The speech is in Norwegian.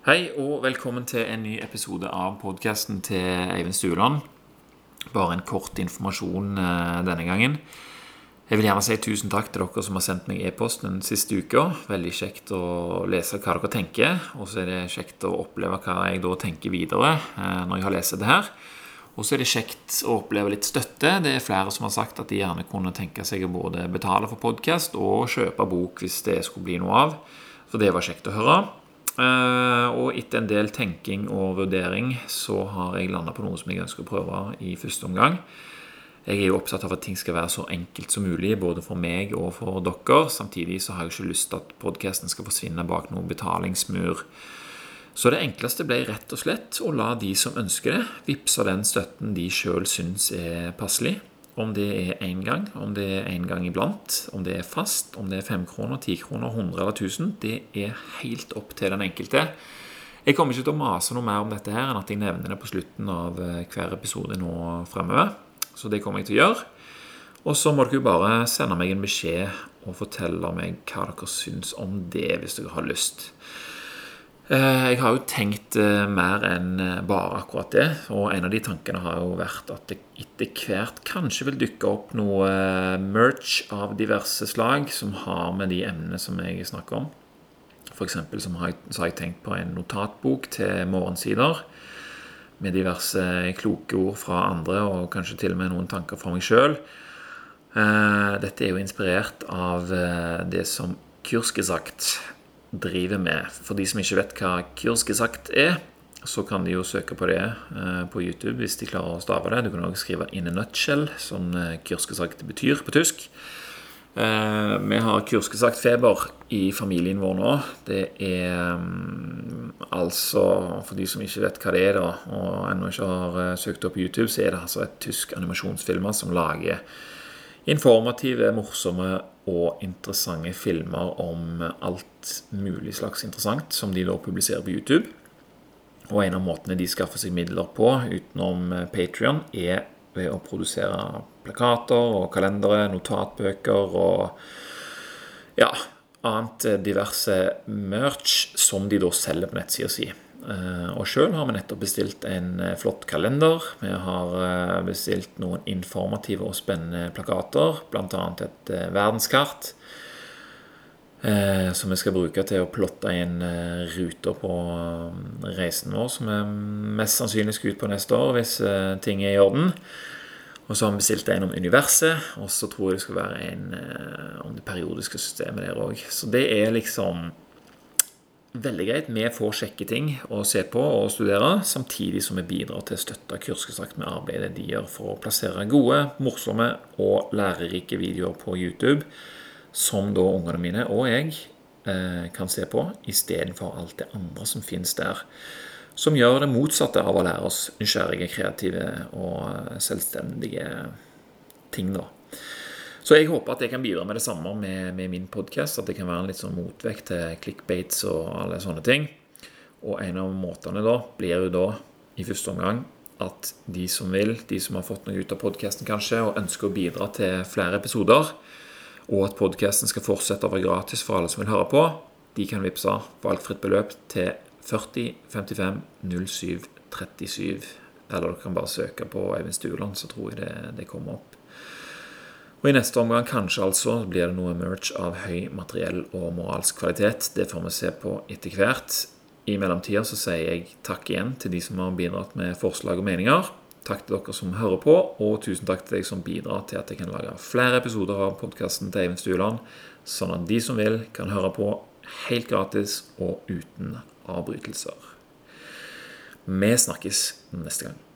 Hei og velkommen til en ny episode av podkasten til Eivind Stueland. Bare en kort informasjon eh, denne gangen. Jeg vil gjerne si tusen takk til dere som har sendt meg e-post den siste uka. Veldig kjekt å lese hva dere tenker, og så er det kjekt å oppleve hva jeg da tenker videre eh, når jeg har lest det her. Og så er det kjekt å oppleve litt støtte. Det er flere som har sagt at de gjerne kunne tenke seg å både betale for podkast og kjøpe bok hvis det skulle bli noe av. Så det var kjekt å høre. Eh, og etter en del tenking og vurdering så har jeg landa på noe som jeg ønsker å prøve i første omgang. Jeg er jo opptatt av at ting skal være så enkelt som mulig, både for meg og for dere. Samtidig så har jeg ikke lyst til at podkasten skal forsvinne bak noen betalingsmur. Så det enkleste ble rett og slett å la de som ønsker det, vippse den støtten de sjøl syns er passelig. Om det er én gang, om det er en gang iblant, om det er fast, om det er fem kroner, ti kroner, 100 eller 1000, det er helt opp til den enkelte. Jeg kommer ikke til å mase noe mer om dette her enn at jeg nevner det på slutten av eh, hver episode nå fremover. Så det kommer jeg til å gjøre. Og så må dere jo bare sende meg en beskjed og fortelle meg hva dere syns om det, hvis dere har lyst. Eh, jeg har jo tenkt eh, mer enn eh, bare akkurat det. Og en av de tankene har jo vært at det etter hvert kanskje vil dukke opp noe merch av diverse slag som har med de emnene som jeg snakker om. Eksempel så har jeg tenkt på en notatbok til morgensider. Med diverse kloke ord fra andre, og kanskje til og med noen tanker fra meg sjøl. Dette er jo inspirert av det som Kursgesagt driver med. For de som ikke vet hva Kursgesagt er, så kan de jo søke på det eh, på YouTube hvis de klarer å stave det. Du kan også skrive 'in a nutshell', som eh, Kursgesagt betyr på tysk. Eh, vi har kursgesagt feber i familien vår nå. Det er um, altså For de som ikke vet hva det er, da, og ennå ikke har søkt opp på YouTube, så er det altså et tysk animasjonsfilmer som lager informative, morsomme og interessante filmer om alt mulig slags interessant, som de da publiserer på YouTube. Og en av måtene de skaffer seg midler på utenom Patrion, er ved å produsere plakater og kalendere, notatbøker og ja, annet diverse merch som de da selger på nettsida si. Eh, og sjøl har vi nettopp bestilt en eh, flott kalender. Vi har eh, bestilt noen informative og spennende plakater, bl.a. et verdenskart. Som vi skal bruke til å plotte inn ruter på reisen vår, som vi mest sannsynlig skal ut på neste år, hvis ting er i orden. Og så har vi bestilt en om universet, og så tror jeg det skal være en om det periodiske systemet der òg. Så det er liksom veldig greit. Vi får sjekke ting å se på og studere, samtidig som vi bidrar til å støtte Kursgesagt med arbeidet de gjør for å plassere gode, morsomme og lærerike videoer på YouTube, som da ungene mine og jeg eh, kan se på, istedenfor alt det andre som finnes der. Som gjør det motsatte av å lære oss nysgjerrige, kreative og selvstendige ting, da. Så jeg håper at jeg kan bidra med det samme med, med min podkast. At det kan være en litt sånn motvekt til clickbates og alle sånne ting. Og en av måtene da blir jo da i første omgang at de som vil, de som har fått noe ut av podkasten kanskje, og ønsker å bidra til flere episoder, og at podkasten skal fortsette å være gratis for alle som vil høre på, de kan vippse valgfritt beløp til 40 55 07 37. Eller dere kan bare søke på Eivind Stueland, så tror jeg det, det kommer opp. Og I neste omgang kanskje altså blir det noe merch av høy materiell og moralsk kvalitet. Det får vi se på etter hvert. I mellomtida så sier jeg takk igjen til de som har bidratt med forslag og meninger. Takk til dere som hører på, og tusen takk til deg som bidrar til at jeg kan lage flere episoder av podkasten til Eivind Stueland, sånn at de som vil, kan høre på helt gratis og uten avbrytelser. Vi snakkes neste gang.